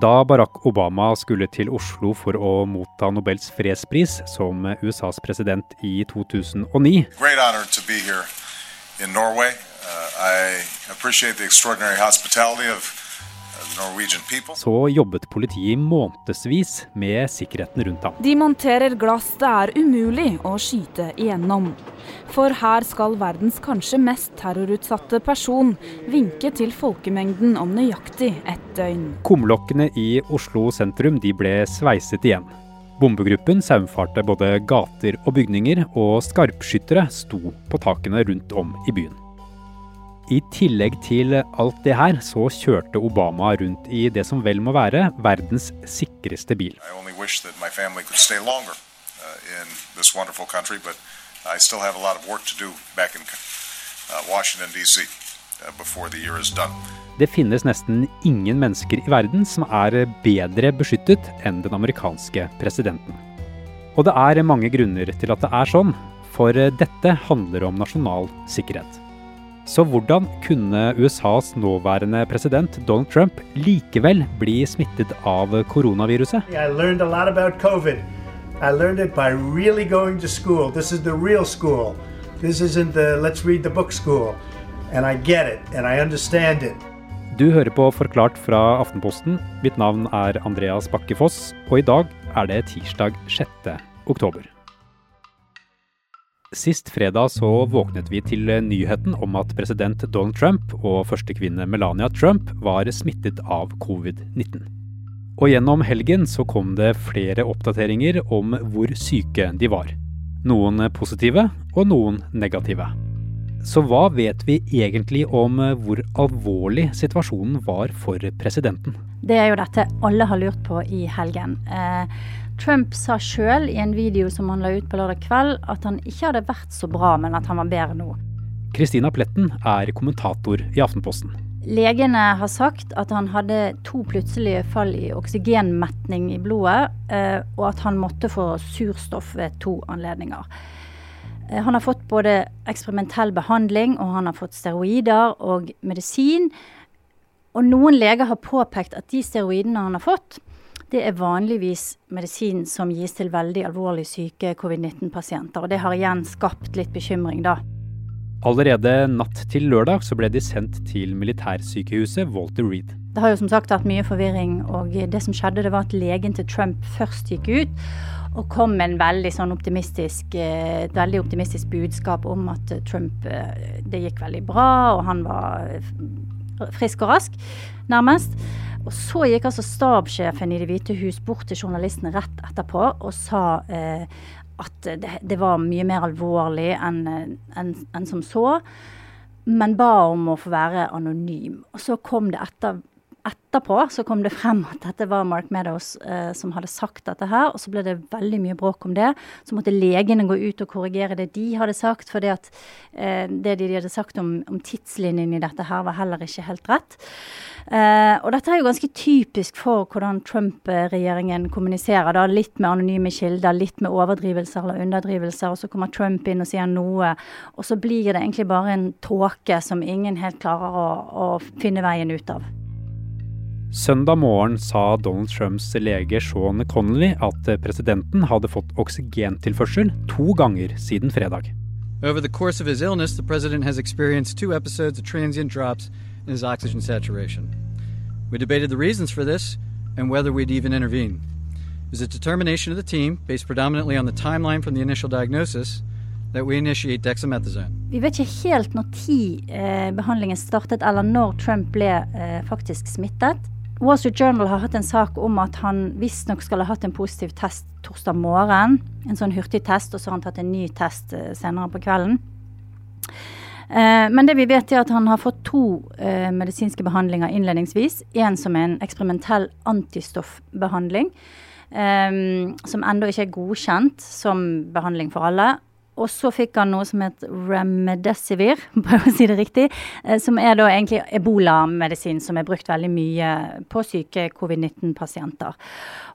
Da Barack Obama skulle til Oslo for å motta Nobels fredspris som USAs president i 2009 Great honor to be here in Norway. Uh, I appreciate the extraordinary hospitality of så jobbet politiet i månedsvis med sikkerheten rundt ham. De monterer glass det er umulig å skyte igjennom. For her skal verdens kanskje mest terrorutsatte person vinke til folkemengden om nøyaktig ett døgn. Kumlokkene i Oslo sentrum de ble sveiset igjen. Bombegruppen saumfarte både gater og bygninger, og skarpskyttere sto på takene rundt om i byen. I tillegg til alt det her, så kjørte Obama rundt i det som vel må være verdens sikreste bil. Uh, country, in uh. Uh. Det finnes nesten ingen mennesker i verden som er bedre beskyttet enn den amerikanske presidenten. Og det er mange grunner til at det er sånn, for dette handler om nasjonal sikkerhet. Så hvordan kunne USAs nåværende president Donald Trump likevel bli smittet av koronaviruset? I learned a lot about COVID. I learned it by really going to school. This is the real school. This isn't the let's read the book school. And I get it and I understand it. Du hører på Forklart fra Aftenposten. Mitt navn er Andreas Bakkefoss, og i dag er det tirsdag 6. oktober. Sist fredag så våknet vi til nyheten om at president Donald Trump og førstekvinne Melania Trump var smittet av covid-19. Og gjennom helgen så kom det flere oppdateringer om hvor syke de var. Noen positive og noen negative. Så hva vet vi egentlig om hvor alvorlig situasjonen var for presidenten? Det er jo dette alle har lurt på i helgen. Eh, Trump sa sjøl i en video som han la ut på lørdag kveld, at han ikke hadde vært så bra, men at han var bedre nå. Kristina Pletten er kommentator i Aftenposten. Legene har sagt at han hadde to plutselige fall i oksygenmetning i blodet, eh, og at han måtte få surstoff ved to anledninger. Eh, Han har fått både eksperimentell behandling, og han har fått steroider og medisin. Og noen leger har påpekt at de steroidene han har fått, det er vanligvis medisin som gis til veldig alvorlig syke covid-19-pasienter. Og det har igjen skapt litt bekymring, da. Allerede natt til lørdag så ble de sendt til militærsykehuset Walter Reed. Det har jo som sagt vært mye forvirring, og det som skjedde, det var at legen til Trump først gikk ut og kom med en veldig sånn optimistisk, eh, et veldig optimistisk budskap om at eh, Trump eh, Det gikk veldig bra, og han var eh, frisk og rask, nærmest. Og så gikk altså stabssjefen i Det hvite hus bort til journalistene rett etterpå og sa eh, at det, det var mye mer alvorlig enn en, en som så, men ba om å få være anonym. Og så kom det etter etterpå så kom det frem at dette var Mark Meadows eh, som hadde sagt dette her, og så ble det veldig mye bråk om det. Så måtte legene gå ut og korrigere det de hadde sagt, for eh, det de hadde sagt om, om tidslinjen i dette her var heller ikke helt rett. Eh, og dette er jo ganske typisk for hvordan Trump-regjeringen kommuniserer. da, Litt med anonyme kilder, litt med overdrivelser eller underdrivelser, og så kommer Trump inn og sier noe, og så blir det egentlig bare en tåke som ingen helt klarer å, å finne veien ut av. Søndag morgen sa Donald Trumps lege Sean Connolly at presidenten hadde fått oksygentilførsel to ganger siden fredag. Over the course of his illness, the president has experienced two episodes of transient drops in his oxygen saturation. We debated the reasons for this and whether we'd even intervene. It was a determination of the team, based predominantly on the timeline from the initial diagnosis, that we initiate dexamethasone. Vi vet ikke helt når tid eh, behandlingen startet, eller når Trump ble eh, faktisk smittet. Wall Street Journal har hatt en sak om at han visstnok skal ha hatt en positiv test torsdag morgen. En sånn hurtigtest, og så har han tatt en ny test eh, senere på kvelden. Eh, men det vi vet er at han har fått to eh, medisinske behandlinger innledningsvis. En som er en eksperimentell antistoffbehandling, eh, som ennå ikke er godkjent som behandling for alle. Og så fikk han noe som het remdesivir, prøv å si det riktig, eh, som er da egentlig ebolamedisin som er brukt veldig mye på syke covid-19-pasienter.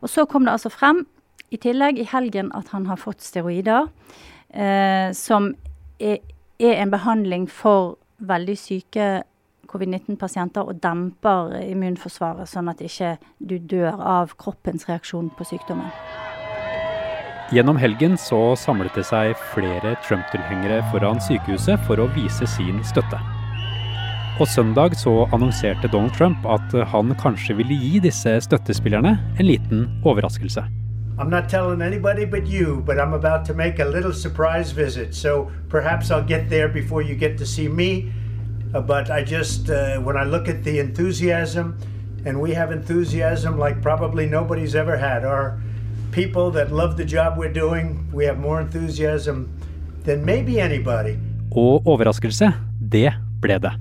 Og så kom det altså frem i tillegg i helgen at han har fått steroider, eh, som er, er en behandling for veldig syke covid-19-pasienter og demper immunforsvaret, sånn at ikke du dør av kroppens reaksjon på sykdommen. Gjennom helgen så samlet det seg flere Trump-tilhengere foran sykehuset for å vise sin støtte. Og søndag så annonserte Donald Trump at han kanskje ville gi disse støttespillerne en liten overraskelse. I'm not telling anybody but you, but I'm about to make a little surprise visit. So perhaps I'll get there before you get to see me. Uh, but I just, uh, when I look at the enthusiasm, and we have enthusiasm like probably nobody's ever had. Our people that love the job we're doing, we have more enthusiasm than maybe anybody. Og overraskelse, det ble det.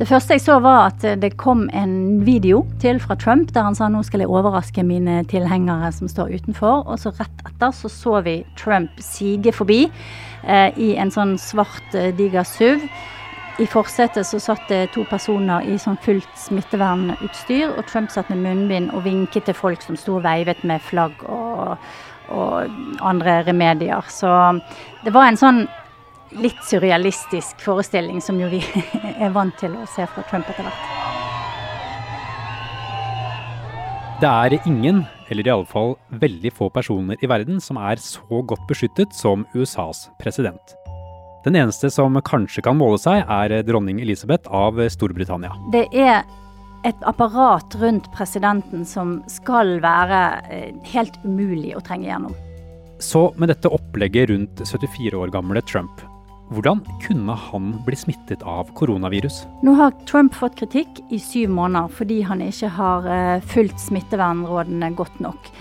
Det første jeg så var at det kom en video til fra Trump der han sa nå skal jeg overraske mine tilhengere som står utenfor. Og så rett etter så så vi Trump sige forbi eh, i en sånn svart eh, diger SUV. I forsetet så satt det to personer i sånn fullt smittevernutstyr, og Trump satt med munnbind og vinket til folk som sto og veivet med flagg og, og andre remedier. Så det var en sånn litt surrealistisk forestilling som jo vi er vant til å se fra Trump etter hvert. Det er ingen, eller i alle fall veldig få personer i verden, som er så godt beskyttet som USAs president. Den eneste som kanskje kan måle seg, er dronning Elisabeth av Storbritannia. Det er et apparat rundt presidenten som skal være eh, helt umulig å trenge gjennom. Så med dette opplegget rundt 74 år gamle Trump, hvordan kunne han bli smittet av koronavirus? Nå har Trump fått kritikk i syv måneder fordi han ikke har eh, fulgt smittevernrådene godt nok.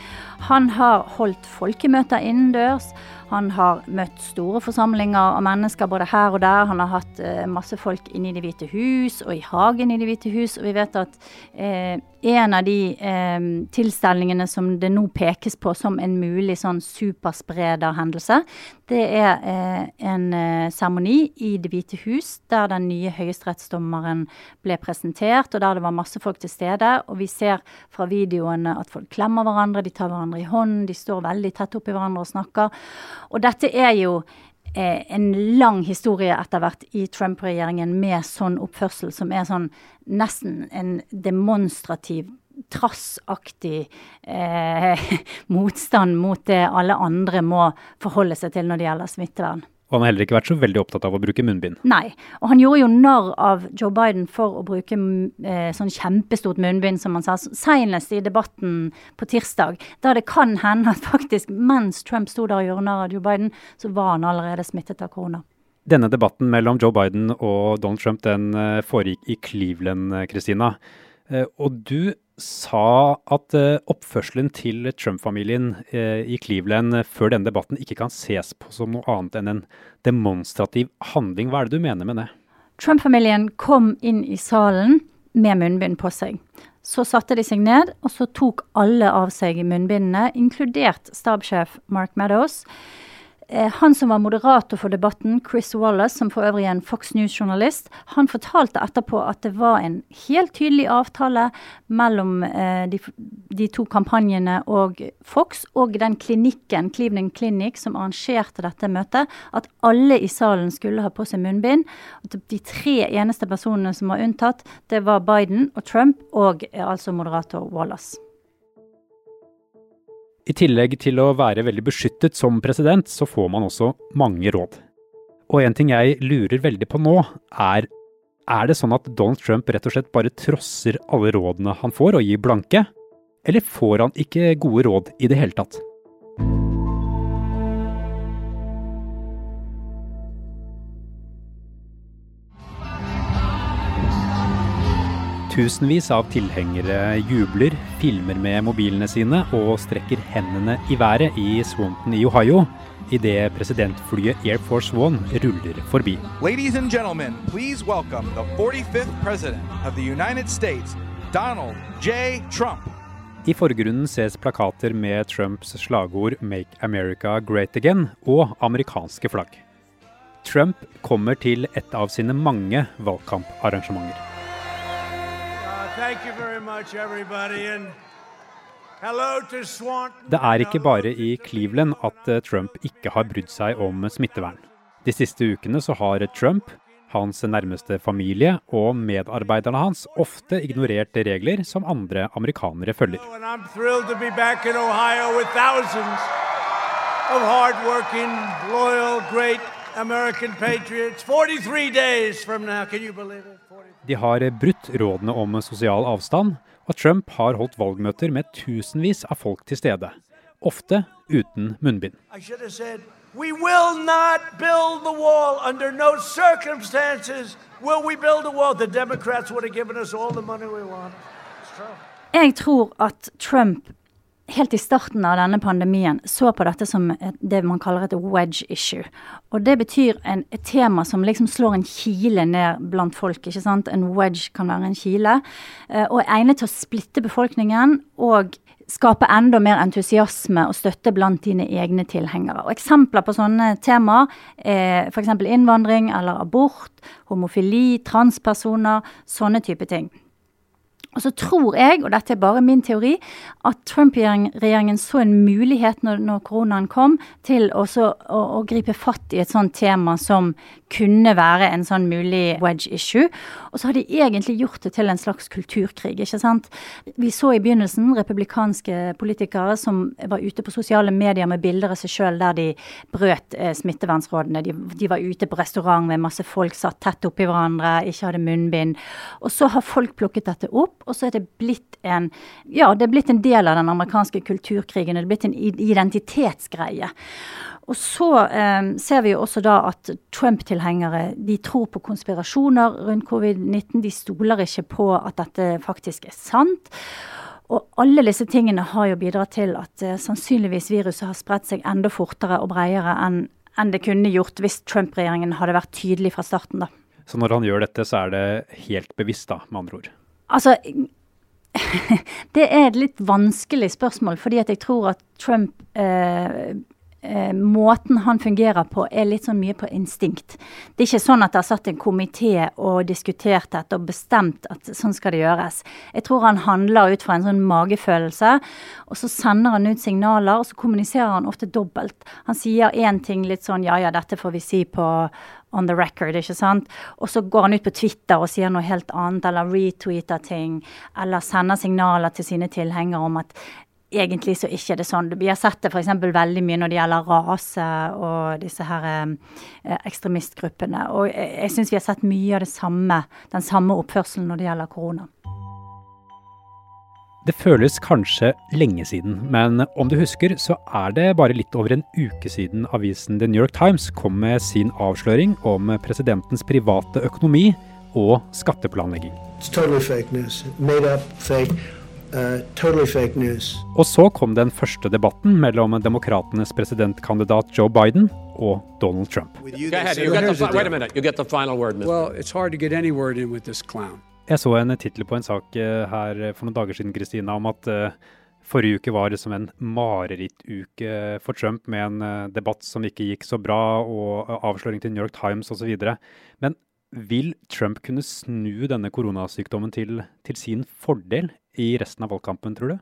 Han har holdt folkemøter innendørs. Han har møtt store forsamlinger av mennesker både her og der. Han har hatt eh, masse folk inne i Det hvite hus og i hagen i Det hvite hus. Og vi vet at eh, en av de eh, tilstelningene som det nå pekes på som en mulig sånn supersprederhendelse, det er eh, en eh, seremoni i Det hvite hus der den nye høyesterettsdommeren ble presentert, og der det var masse folk til stede. Og vi ser fra videoene at folk klemmer hverandre, de tar hverandre i hånden, de står veldig tett oppi hverandre og snakker. Og dette er jo eh, en lang historie etter hvert i Trump-regjeringen med sånn oppførsel som er sånn nesten en demonstrativ trassaktig eh, motstand mot det alle andre må forholde seg til når det gjelder smittevern. Og han har heller ikke vært så veldig opptatt av å bruke munnbind. Nei, og han gjorde jo narr av Joe Biden for å bruke eh, sånn kjempestort munnbind, som han sa, senest i debatten på tirsdag. Da det kan hende at faktisk mens Trump sto der og gjorde narr av Joe Biden, så var han allerede smittet av korona. Denne debatten mellom Joe Biden og Donald Trump den eh, foregikk i Cleveland, Kristina. Eh, og du sa at eh, oppførselen til Trump-familien eh, i Cleveland før denne debatten ikke kan ses på som noe annet enn en demonstrativ handling. Hva er det du mener med det? Trump-familien kom inn i salen med munnbind på seg. Så satte de seg ned, og så tok alle av seg munnbindene, inkludert stabssjef Mark Meadows. Eh, han som var moderator for debatten, Chris Wallace, som for øvrig er en Fox News-journalist, han fortalte etterpå at det var en helt tydelig avtale mellom eh, de, de, to kampanjene og Fox og den klinikken, Cleveland Clinic, som arrangerte dette møtet, at alle i salen skulle ha på seg munnbind. At de tre eneste personene som var unntatt, det var Biden og Trump og eh, altså moderator Wallace. I tillegg til å være veldig beskyttet som president, så får man også mange råd. Og en ting jeg lurer veldig på nå, er er det sånn at Donald Trump rett og slett bare trosser alle rådene han får og gir blanke? Eller får han ikke gode råd i det hele tatt? Tusenvis av tilhengere jubler, filmer med mobilene sine og strekker hendene i været i Swanton i Ohio idet presidentflyet Air Force One ruller forbi. Ladies and gentlemen, please welcome the 45th president of the United States, Donald J. Trump. I forgrunnen ses plakater med Trumps slagord 'Make America Great Again' og amerikanske flagg. Trump kommer til et av sine mange valgkamparrangementer. Det er ikke bare i Cleveland at eh, Trump ikke har brydd seg om smittevern. De siste ukene så har Trump, hans nærmeste familie og medarbeiderne hans ofte ignorert regler som andre amerikanere følger. De har brutt rådene om sosial avstand, og Trump har holdt valgmøter med tusenvis av folk til stede. Ofte uten munnbind. We will not build the wall. Under no circumstances will we build a wall. The Democrats would have given us all the money we want. Jeg tror at Trump helt i starten av denne pandemien så på dette som et, det man kaller et wedge issue. Og det betyr en, et tema som liksom slår en kile ned blant folk. ikke sant? En wedge kan være en kile. Eh, og er egnet til å splitte befolkningen og skape enda mer entusiasme og støtte blant dine egne tilhengere. Og Eksempler på sånne temaer er f.eks. innvandring eller abort, homofili, transpersoner, sånne type ting. Og så tror jeg, og dette er bare min teori, at Trump-regjeringen så en mulighet når, når koronaen kom, til også å, å, gripe fatt i et sånt tema som kunne være en sånn mulig wedge issue. Og så har de egentlig gjort det til en slags kulturkrig, ikke sant. Vi så i begynnelsen republikanske politikere som var ute på sosiale medier med bilder av seg sjøl der de brøt eh, smittevernrådene. De, de, var ute på restaurant med masse folk, satt tett oppi hverandre, ikke hadde munnbind. Og så har folk plukket dette opp og så er det blitt en ja, det er blitt en del av den amerikanske kulturkrigen. Det er blitt en identitetsgreie. Og så eh, ser vi jo også da at Trump-tilhengere de tror på konspirasjoner rundt covid-19. De stoler ikke på at dette faktisk er sant. Og alle disse tingene har jo bidratt til at eh, sannsynligvis viruset har spredt seg enda fortere og bredere enn enn det kunne gjort hvis Trump-regjeringen hadde vært tydelig fra starten. da. Så når han gjør dette, så er det helt bevisst, da, med andre ord? Altså Det er et litt vanskelig spørsmål, fordi at jeg tror at Trump eh, eh, Måten han fungerer på, er litt sånn mye på instinkt. Det er ikke sånn at det har satt en komité og diskutert dette og bestemt at sånn skal det gjøres. Jeg tror han handler ut fra en sånn magefølelse, og så sender han ut signaler, og så kommuniserer han ofte dobbelt. Han sier én ting litt sånn ja ja, dette får vi si på on the record, ikke sant. Og så går han ut på Twitter og sier noe helt annet, eller retweeter ting, eller sender signaler til sine tilhengere om at egentlig så ikke er det sånn. Vi har sett det f.eks. veldig mye når det gjelder rase og disse her eh, ekstremistgruppene. Og jeg, jeg syns vi har sett mye av det samme, den samme oppførselen når det gjelder korona. Det føles kanskje lenge siden, men om du husker, så er det bare litt over en uke siden avisen The New York Times kom med sin avsløring om presidentens private økonomi og skatteplanlegging. Totally up, fake. Uh, totally og så kom den første debatten mellom demokratenes presidentkandidat Joe Biden og Donald Trump. Go ahead, you get the, wait a minute, you get the final word, Mr. Well, it's hard to get any word in with this clown. Jeg så en tittel på en sak eh, her for noen dager siden Kristina, om at uh, forrige uke var liksom en marerittuke for Trump, med en debatt som ikke gikk så bra, og avsløring til New York Times osv. Men vil Trump kunne snu denne koronasykdommen til, til sin fordel i resten av valgkampen, tror du?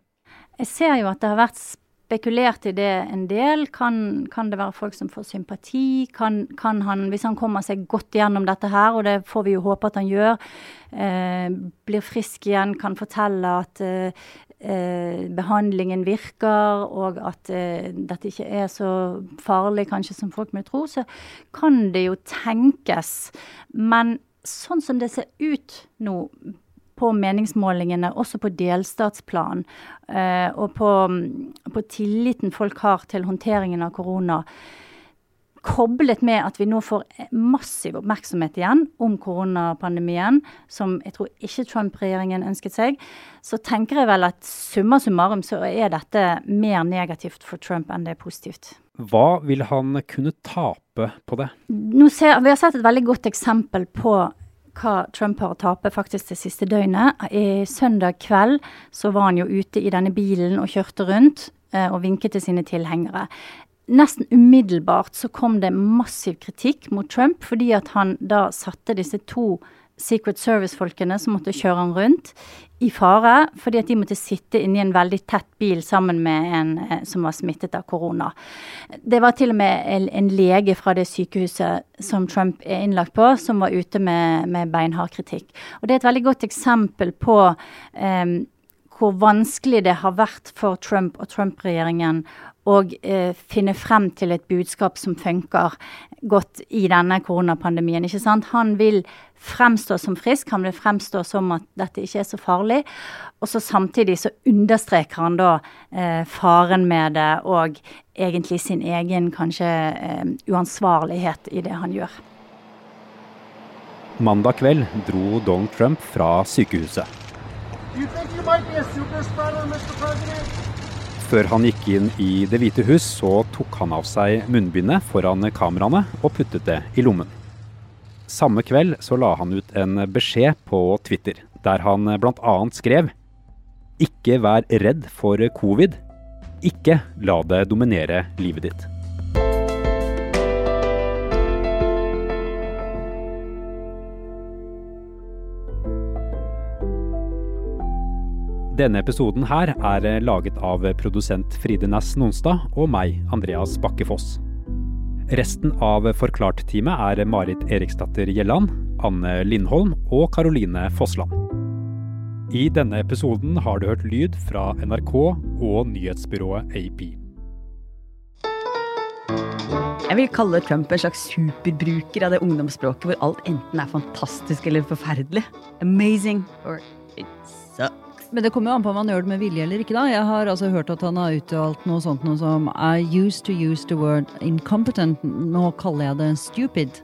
Jeg ser jo at det har vært spekulert i det en del. Kan, kan det være folk som får sympati? Kan, kan, han, hvis han kommer seg godt gjennom dette her, og det får vi jo håpe at han gjør, eh, blir frisk igjen, kan fortelle at eh, eh, behandlingen virker, og at eh, dette ikke er så farlig kanskje som folk vil tro, så kan det jo tenkes. Men sånn som det ser ut nå, på meningsmålingene, også på delstatsplan, eh, og på, på, tilliten folk har til håndteringen av korona, koblet med at vi nå får massiv oppmerksomhet igjen om koronapandemien, som jeg tror ikke Trump-regjeringen ønsket seg, så tenker jeg vel at summa summarum så er dette mer negativt for Trump enn det er positivt. Hva vil han kunne tape på det? Ser, vi har sett et veldig godt eksempel på hva Trump har å tape faktisk det siste døgnet. I søndag kveld så var han jo ute i denne bilen og kjørte rundt eh, og vinket til sine tilhengere. Nesten umiddelbart så kom det massiv kritikk mot Trump fordi at han da satte disse to Secret Service-folkene som måtte kjøre han rundt, i fare fordi at de måtte sitte inni en veldig tett bil sammen med en eh, som var smittet av korona. Det var til og med en, lege fra det sykehuset som Trump er innlagt på, som var ute med, med beinhard kritikk. Og Det er et veldig godt eksempel på eh, hvor vanskelig det har vært for Trump og Trump-regjeringen og eh, finne frem til et budskap som funker godt i denne koronapandemien. ikke sant? Han vil fremstå som frisk, han vil fremstå som at dette ikke er så farlig. Og så samtidig så understreker han da eh, faren med det og egentlig sin egen kanskje eh, uansvarlighet i det han gjør. Mandag kveld dro Donald Trump fra sykehuset. You think you might be a super spreader, Mr. President? Før han gikk inn i Det hvite hus, så tok han av seg munnbindet foran kameraene og puttet det i lommen. Samme kveld så la han ut en beskjed på Twitter, der han bl.a. skrev Ikke vær redd for covid. Ikke la det dominere livet ditt. Denne episoden her er eh, laget av produsent Fride Næss Nonstad og meg, Andreas Bakke Foss. Resten av Forklart-teamet er Marit Eriksdatter Gjelland, Anne Lindholm og Karoline Fossland. I denne episoden har du hørt lyd fra NRK og nyhetsbyrået AP. Jeg vil kalle Trump en slags superbruker av det ungdomsspråket hvor alt enten er fantastisk eller forferdelig. Amazing or it sucks. Men det kommer jo an på om han gjør det med vilje eller ikke. da. Jeg har altså hørt at han har uttalt noe sånt noe som I used to use the word incompetent. Nå kaller jeg det stupid.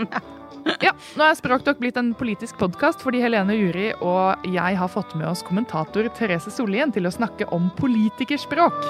ja, nå er Språkdokk blitt en politisk podkast fordi Helene Uri og jeg har fått med oss kommentator Therese Sollien til å snakke om politikerspråk.